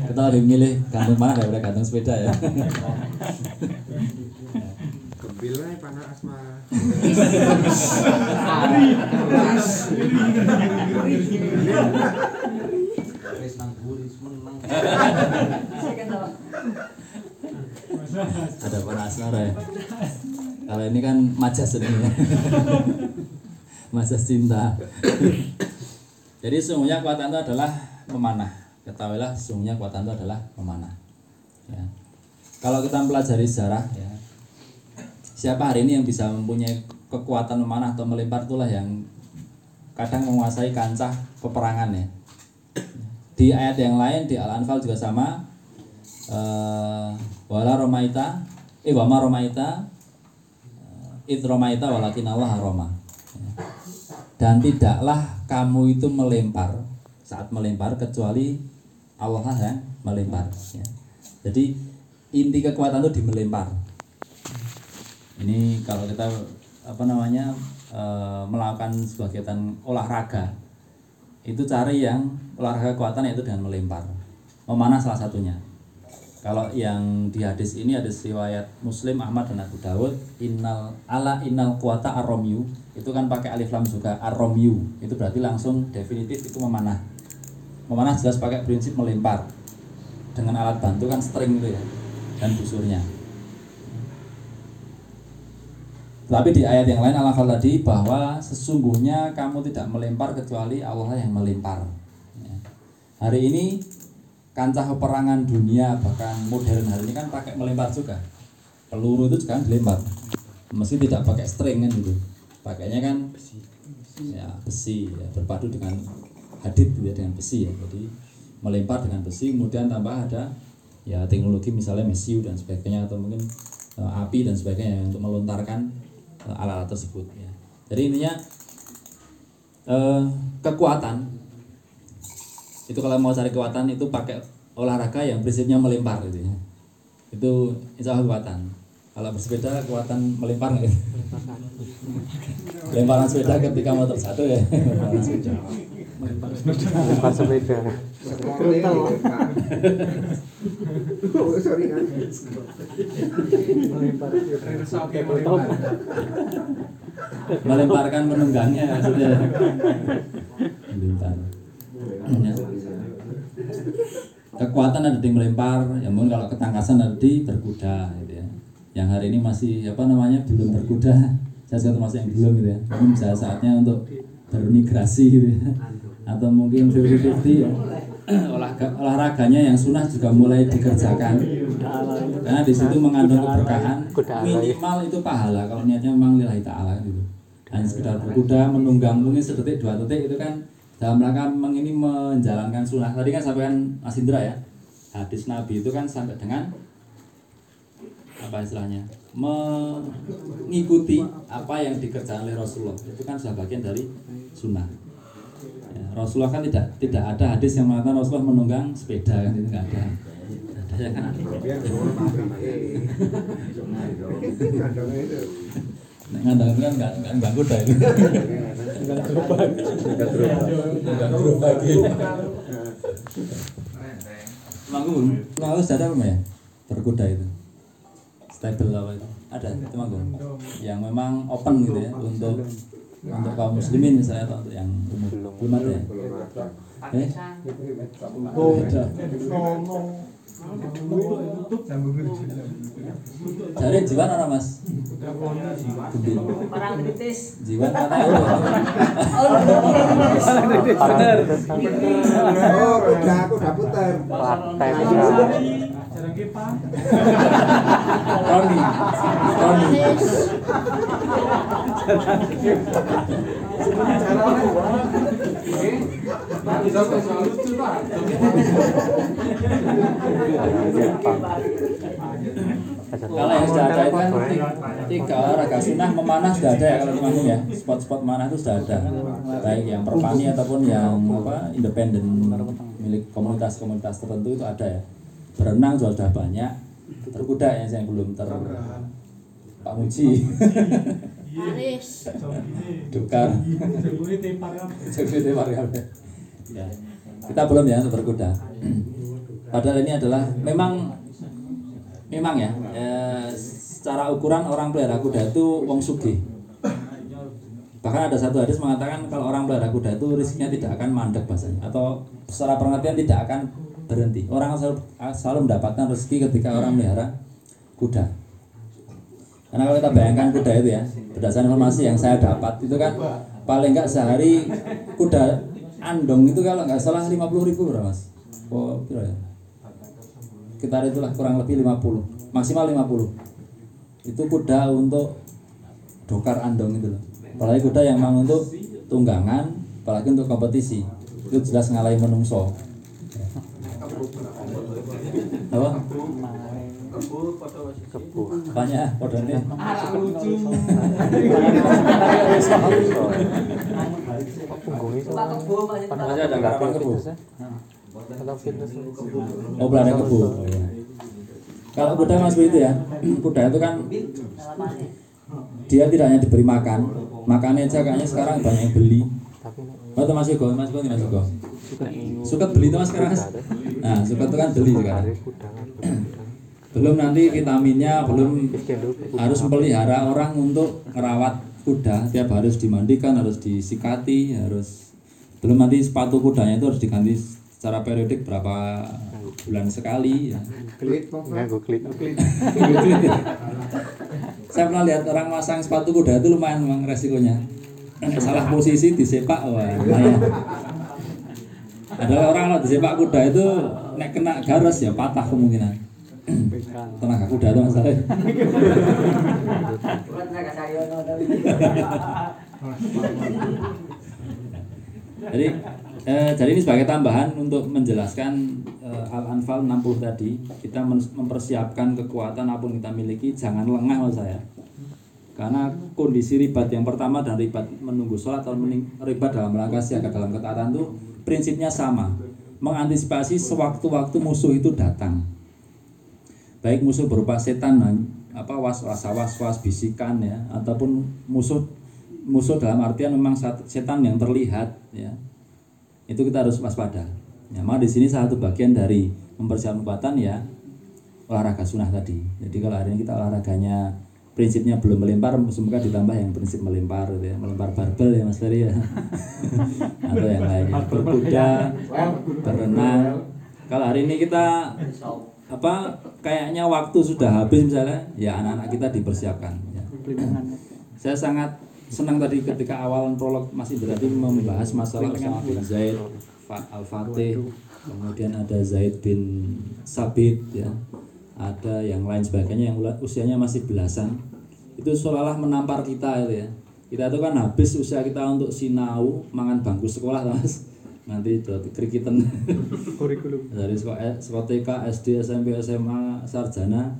Kita lebih milih gantung panah daripada gantung sepeda ya. Gembila panah asma. ada asmara ya kalau ini kan majas ini. Majas cinta. Jadi sungguhnya kekuatan itu adalah memanah. Ketahuilah sungguhnya kekuatan itu adalah memanah. Ya. kalau kita mempelajari sejarah ya siapa hari ini yang bisa mempunyai kekuatan memanah atau melempar itulah yang kadang menguasai kancah peperangan ya. Di ayat yang lain di Al-Anfal juga sama uh, wala romaita eh wama romaita uh, id romaita walakin Allah roma dan tidaklah kamu itu melempar saat melempar kecuali Allah yang melempar ya. jadi inti kekuatan itu di melempar. Ini kalau kita apa namanya e, melakukan sebuah kegiatan olahraga itu cari yang olahraga kekuatan yaitu dengan melempar. Memanah salah satunya Kalau yang di hadis ini ada riwayat Muslim, Ahmad dan Abu Dawud, innal ala innal kuata arromyu itu kan pakai alif lam juga arromyu itu berarti langsung definitif itu memanah. Memanah jelas pakai prinsip melempar dengan alat bantu kan string itu ya dan busurnya. Tapi di ayat yang lain Allah tadi bahwa sesungguhnya kamu tidak melempar kecuali Allah yang melempar. Ya. Hari ini kancah peperangan dunia bahkan modern hari ini kan pakai melempar juga. Peluru itu juga kan dilempar. Meski tidak pakai string kan gitu. Pakainya kan besi. Ya besi ya, berpadu dengan hadit gitu ya dengan besi ya. Jadi melempar dengan besi kemudian tambah ada ya teknologi misalnya mesiu dan sebagainya atau mungkin uh, api dan sebagainya untuk melontarkan uh, alat-alat tersebut ya. Jadi intinya uh, kekuatan itu kalau mau cari kekuatan itu pakai olahraga yang prinsipnya melempar gitu ya. Itu insya Allah kekuatan. Kalau bersepeda kekuatan melempar nggak gitu? lemparan sepeda ketika motor satu ya. Lemparan sepeda. Lempar sepeda. Melemparkan penunggangnya maksudnya. Melempar. Ya. Kekuatan ada di melempar ya mungkin kalau ketangkasan ada di berkuda gitu ya. Yang hari ini masih apa namanya belum berkuda. Saya juga termasuk yang belum gitu ya. Mungkin saat saatnya untuk bermigrasi gitu ya. Atau mungkin 50-50 ya. Olahraga olahraganya yang sunnah juga mulai dikerjakan. Karena di situ mengandung keberkahan. Minimal itu pahala kalau niatnya memang lillahi ta'ala gitu. Hanya sekedar berkuda menunggang mungkin sedetik dua detik itu kan dalam rangka mengini menjalankan sunnah. Tadi kan sampaikan Mas Indra ya hadis Nabi itu kan sampai dengan apa istilahnya? Mengikuti apa yang dikerjakan oleh Rasulullah. Itu kan sudah bagian dari sunnah. Ya, Rasulullah kan tidak tidak ada hadis yang mengatakan Rasulullah menunggang sepeda kan itu nggak ada. Ada ya kan Nek ngandang kan nggak nggak nggak kuda itu nggak gerobak. Nggak gerobak. Manggung. Manggung sudah ada belum ya? Berkuda itu. Stable apa itu? Ada itu manggung. Yang memang open gitu ya untuk untuk kaum muslimin misalnya atau untuk yang umum. Belum. Ada ya? Eh Cari jiwan apa mas? Orang kritis. Jiwan bener Oh, udah aku udah putar. partai Roni, Roni. Kalau yang sudah ada itu kan tiga, olahraga sunnah memanah sudah ada ya kalau di ya. Spot-spot manah itu sudah ada. Baik yang perpani ataupun yang apa independen milik komunitas-komunitas tertentu itu ada ya. Berenang juga sudah banyak. Berkuda yang saya belum ter Pak Muji. Aris. Dukar. Security variabel ya. Kita belum ya berkuda. Padahal ini adalah memang memang ya, eh, secara ukuran orang pelihara kuda itu wong sugih. Bahkan ada satu hadis mengatakan kalau orang pelihara kuda itu rizkinya tidak akan mandek bahasanya atau secara pengertian tidak akan berhenti. Orang selalu, selalu mendapatkan rezeki ketika orang melihara kuda. Karena kalau kita bayangkan kuda itu ya berdasarkan informasi yang saya dapat itu kan paling enggak sehari kuda andong itu kalau nggak salah 50 ribu berapa mas? Oh, berapa ya? Sekitar itulah kurang lebih 50 maksimal 50 itu kuda untuk dokar andong itu loh apalagi kuda yang memang untuk tunggangan apalagi untuk kompetisi itu jelas ngalahin menungso apa? Banyak kodone ada kebu atau fitness oh belanda kebu oh, iya. kalau kuda mas itu ya. Kuda itu kan dia tidak hanya diberi makan. Makannya aja kayaknya sekarang banyak yang beli. Tapi Oh, itu Mas Yugo, Mas Yugo, Mas Yugo. suka beli itu Mas Mas? Nah, suka itu kan beli sekarang. Belum nanti vitaminnya belum harus melihara orang untuk merawat kuda. Tiap harus dimandikan harus disikati harus belum nanti sepatu kudanya itu harus diganti secara periodik berapa bulan sekali ya. Klit, saya pernah lihat orang masang sepatu kuda itu lumayan memang resikonya. Salah posisi disepak wah lumayan. Ada orang kalau disepak kuda itu nek kena garas ya patah kemungkinan tenaga kuda tapi. Jadi eh, jadi ini sebagai tambahan untuk menjelaskan eh, Al-Anfal 60 tadi, kita mempersiapkan kekuatan apa pun kita miliki, jangan lengah loh saya. Karena kondisi ribat yang pertama dan ribat menunggu sholat atau mening- ribat dalam rangka siaga dalam ketaatan itu prinsipnya sama. Mengantisipasi sewaktu-waktu musuh itu datang. Baik musuh berupa setan, apa was was was was bisikan ya, ataupun musuh musuh dalam artian memang setan yang terlihat ya. Itu kita harus waspada. Ya maka di sini salah satu bagian dari mempersiapkan kekuatan ya olahraga sunnah tadi. Jadi kalau hari ini kita olahraganya prinsipnya belum melempar semoga ditambah yang prinsip melempar gitu ya melempar barbel ya mas Ferry ya. Atau yang lainnya berkuda berenang. Kalau hari ini kita apa kayaknya waktu sudah habis misalnya ya anak-anak kita dipersiapkan ya. saya sangat senang tadi ketika awal prolog masih berarti membahas masalah Usama bin Zaid Fa- Al-Fatih kemudian ada Zaid bin Sabit ya. Ada yang lain sebagainya yang usianya masih belasan. Itu seolah-olah menampar kita itu ya. Kita itu kan habis usia kita untuk sinau mangan bangku sekolah mas nanti berarti krikitan Kurikulum. dari sekolah, sekolah TK, SD, SMP, SMA, sarjana.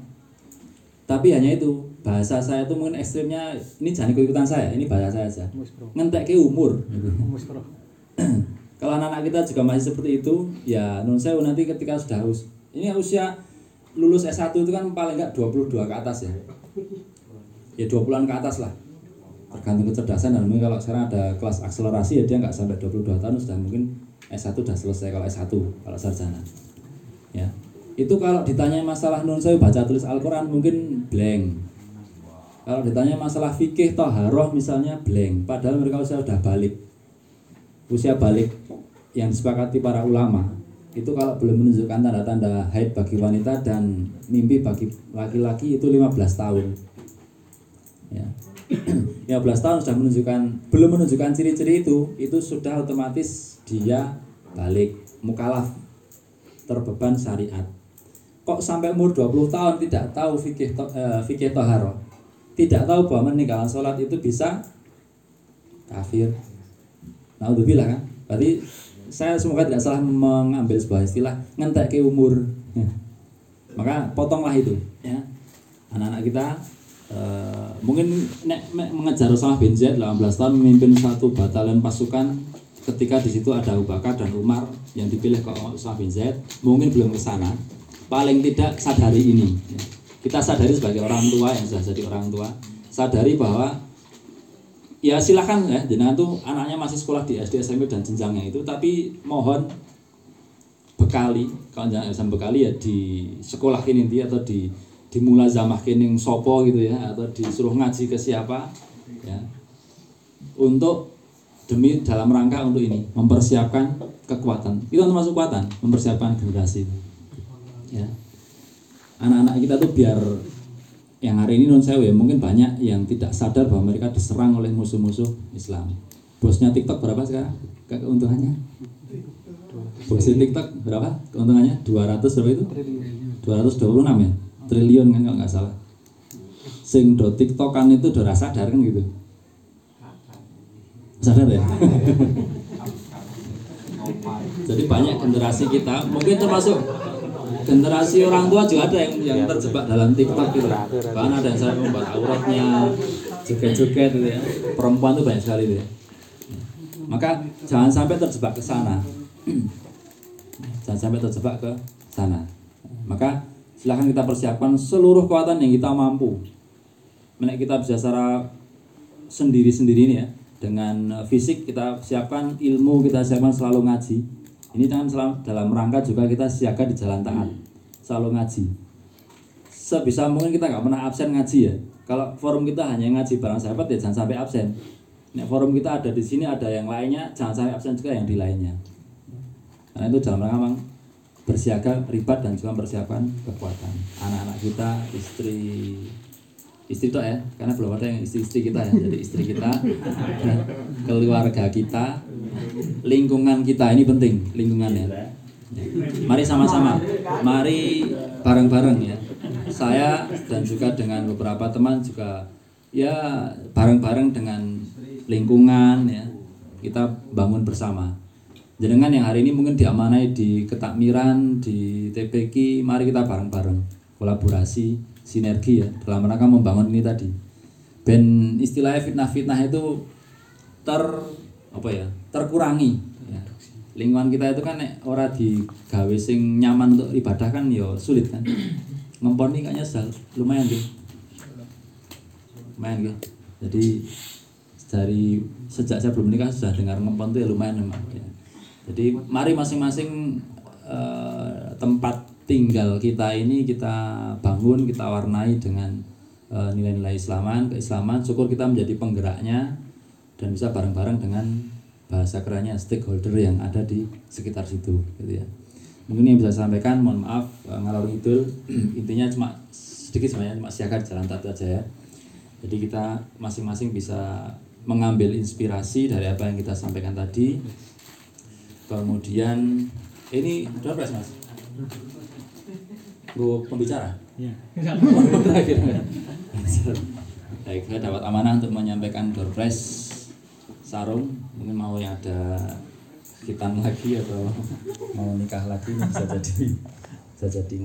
Tapi hanya itu bahasa saya itu mungkin ekstrimnya ini jangan ikut ikutan saya ini bahasa saya aja. Ngentek ke umur. Kalau anak-anak kita juga masih seperti itu ya non saya nanti ketika sudah us ini usia lulus S1 itu kan paling enggak 22 ke atas ya. Ya 20-an ke atas lah tergantung kecerdasan dan mungkin kalau sekarang ada kelas akselerasi ya dia nggak sampai 22 tahun sudah mungkin S1 sudah selesai kalau S1 kalau sarjana. Ya. Itu kalau ditanya masalah nun saya baca tulis Al-Quran mungkin blank. Kalau ditanya masalah fikih toharoh misalnya blank. Padahal mereka usia sudah balik. Usia balik yang disepakati para ulama itu kalau belum menunjukkan tanda-tanda haid bagi wanita dan mimpi bagi laki-laki itu 15 tahun. Ya 15 tahun sudah menunjukkan belum menunjukkan ciri-ciri itu itu sudah otomatis dia balik mukalaf terbeban syariat. Kok sampai umur 20 tahun tidak tahu fikih to, eh, fikih toharo tidak tahu bahwa meninggalkan sholat itu bisa kafir. Nah bilang kan? Berarti saya semoga tidak salah mengambil sebuah istilah ngentek ke umur. Maka potonglah itu ya. Anak-anak kita eh, mungkin nek, nek mengejar Osama bin Zaid 18 tahun memimpin satu batalion pasukan ketika di situ ada Abu Bakar dan Umar yang dipilih ke Osama bin Zaid mungkin belum ke sana. Paling tidak sadari ini. Kita sadari sebagai orang tua yang sudah jadi orang tua sadari bahwa ya silakan ya jenengan tuh anaknya masih sekolah di SD SMP dan jenjangnya itu tapi mohon bekali kalau jangan bisa bekali ya di sekolah dia atau di di mulazamah kini sopo gitu ya atau disuruh ngaji ke siapa ya. Untuk demi dalam rangka untuk ini mempersiapkan kekuatan. Itu termasuk kekuatan mempersiapkan generasi. Ya. Anak-anak kita tuh biar yang hari ini non sewu ya mungkin banyak yang tidak sadar bahwa mereka diserang oleh musuh-musuh Islam. Bosnya TikTok berapa sekarang? Ke- keuntungannya? Bosnya TikTok berapa? Keuntungannya 200 berapa itu? 226 ya triliun kan kalau nggak salah. Sing do TikTokan itu udah rasa sadar kan gitu. Sadar ya? Jadi banyak generasi kita mungkin termasuk generasi orang tua juga ada yang yang terjebak dalam TikTok gitu. Bahkan ada yang sampai membuat auratnya joget-joget gitu ya. Perempuan tuh banyak sekali gitu ya. Maka jangan sampai terjebak ke sana. Jangan sampai terjebak ke sana. Maka silahkan kita persiapkan seluruh kekuatan yang kita mampu. Menek kita bisa secara sendiri-sendiri ini ya. Dengan eh, fisik kita siapkan ilmu kita siapkan selalu ngaji. Ini selam- dalam rangka juga kita siaga di jalan taat. Selalu ngaji. Sebisa mungkin kita nggak pernah absen ngaji ya. Kalau forum kita hanya ngaji barang sahabat ya jangan sampai absen. Nek forum kita ada di sini ada yang lainnya jangan sampai absen juga yang di lainnya. Karena itu dalam rangka bersiaga ribat dan juga mempersiapkan kekuatan. Anak-anak kita istri istri itu ya karena belum ada yang istri-istri kita ya. Jadi istri kita keluarga kita lingkungan kita ini penting lingkungannya mari sama-sama mari bareng-bareng ya. Saya dan juga dengan beberapa teman juga ya bareng-bareng dengan lingkungan ya. Kita bangun bersama jenengan yang hari ini mungkin diamanai di ketakmiran di TPK mari kita bareng-bareng kolaborasi sinergi ya dalam rangka membangun ini tadi. Ben istilahnya fitnah-fitnah itu ter apa ya terkurangi. Ya. lingkungan kita itu kan ora digawe sing nyaman untuk ibadah kan ya sulit kan. Ngempon ini kayaknya sudah lumayan gitu lumayan gitu jadi dari sejak saya belum menikah sudah dengar ngempon itu ya lumayan memang ya. Jadi mari masing-masing eh, tempat tinggal kita ini kita bangun kita warnai dengan eh, nilai-nilai Islaman keislaman. Syukur kita menjadi penggeraknya dan bisa bareng-bareng dengan bahasa kerennya stakeholder yang ada di sekitar situ gitu ya. Mungkin yang bisa saya sampaikan mohon maaf eh, ngalor ngidul. Intinya cuma sedikit sebenarnya cuma siaga di jalan tatu aja ya. Jadi kita masing-masing bisa mengambil inspirasi dari apa yang kita sampaikan tadi kemudian ini udah beres mas gue pembicara Terakhir. Baik, saya dapat amanah untuk menyampaikan door prize sarung. Mungkin mau yang ada hitam lagi atau mau nikah lagi bisa jadi bisa jadi.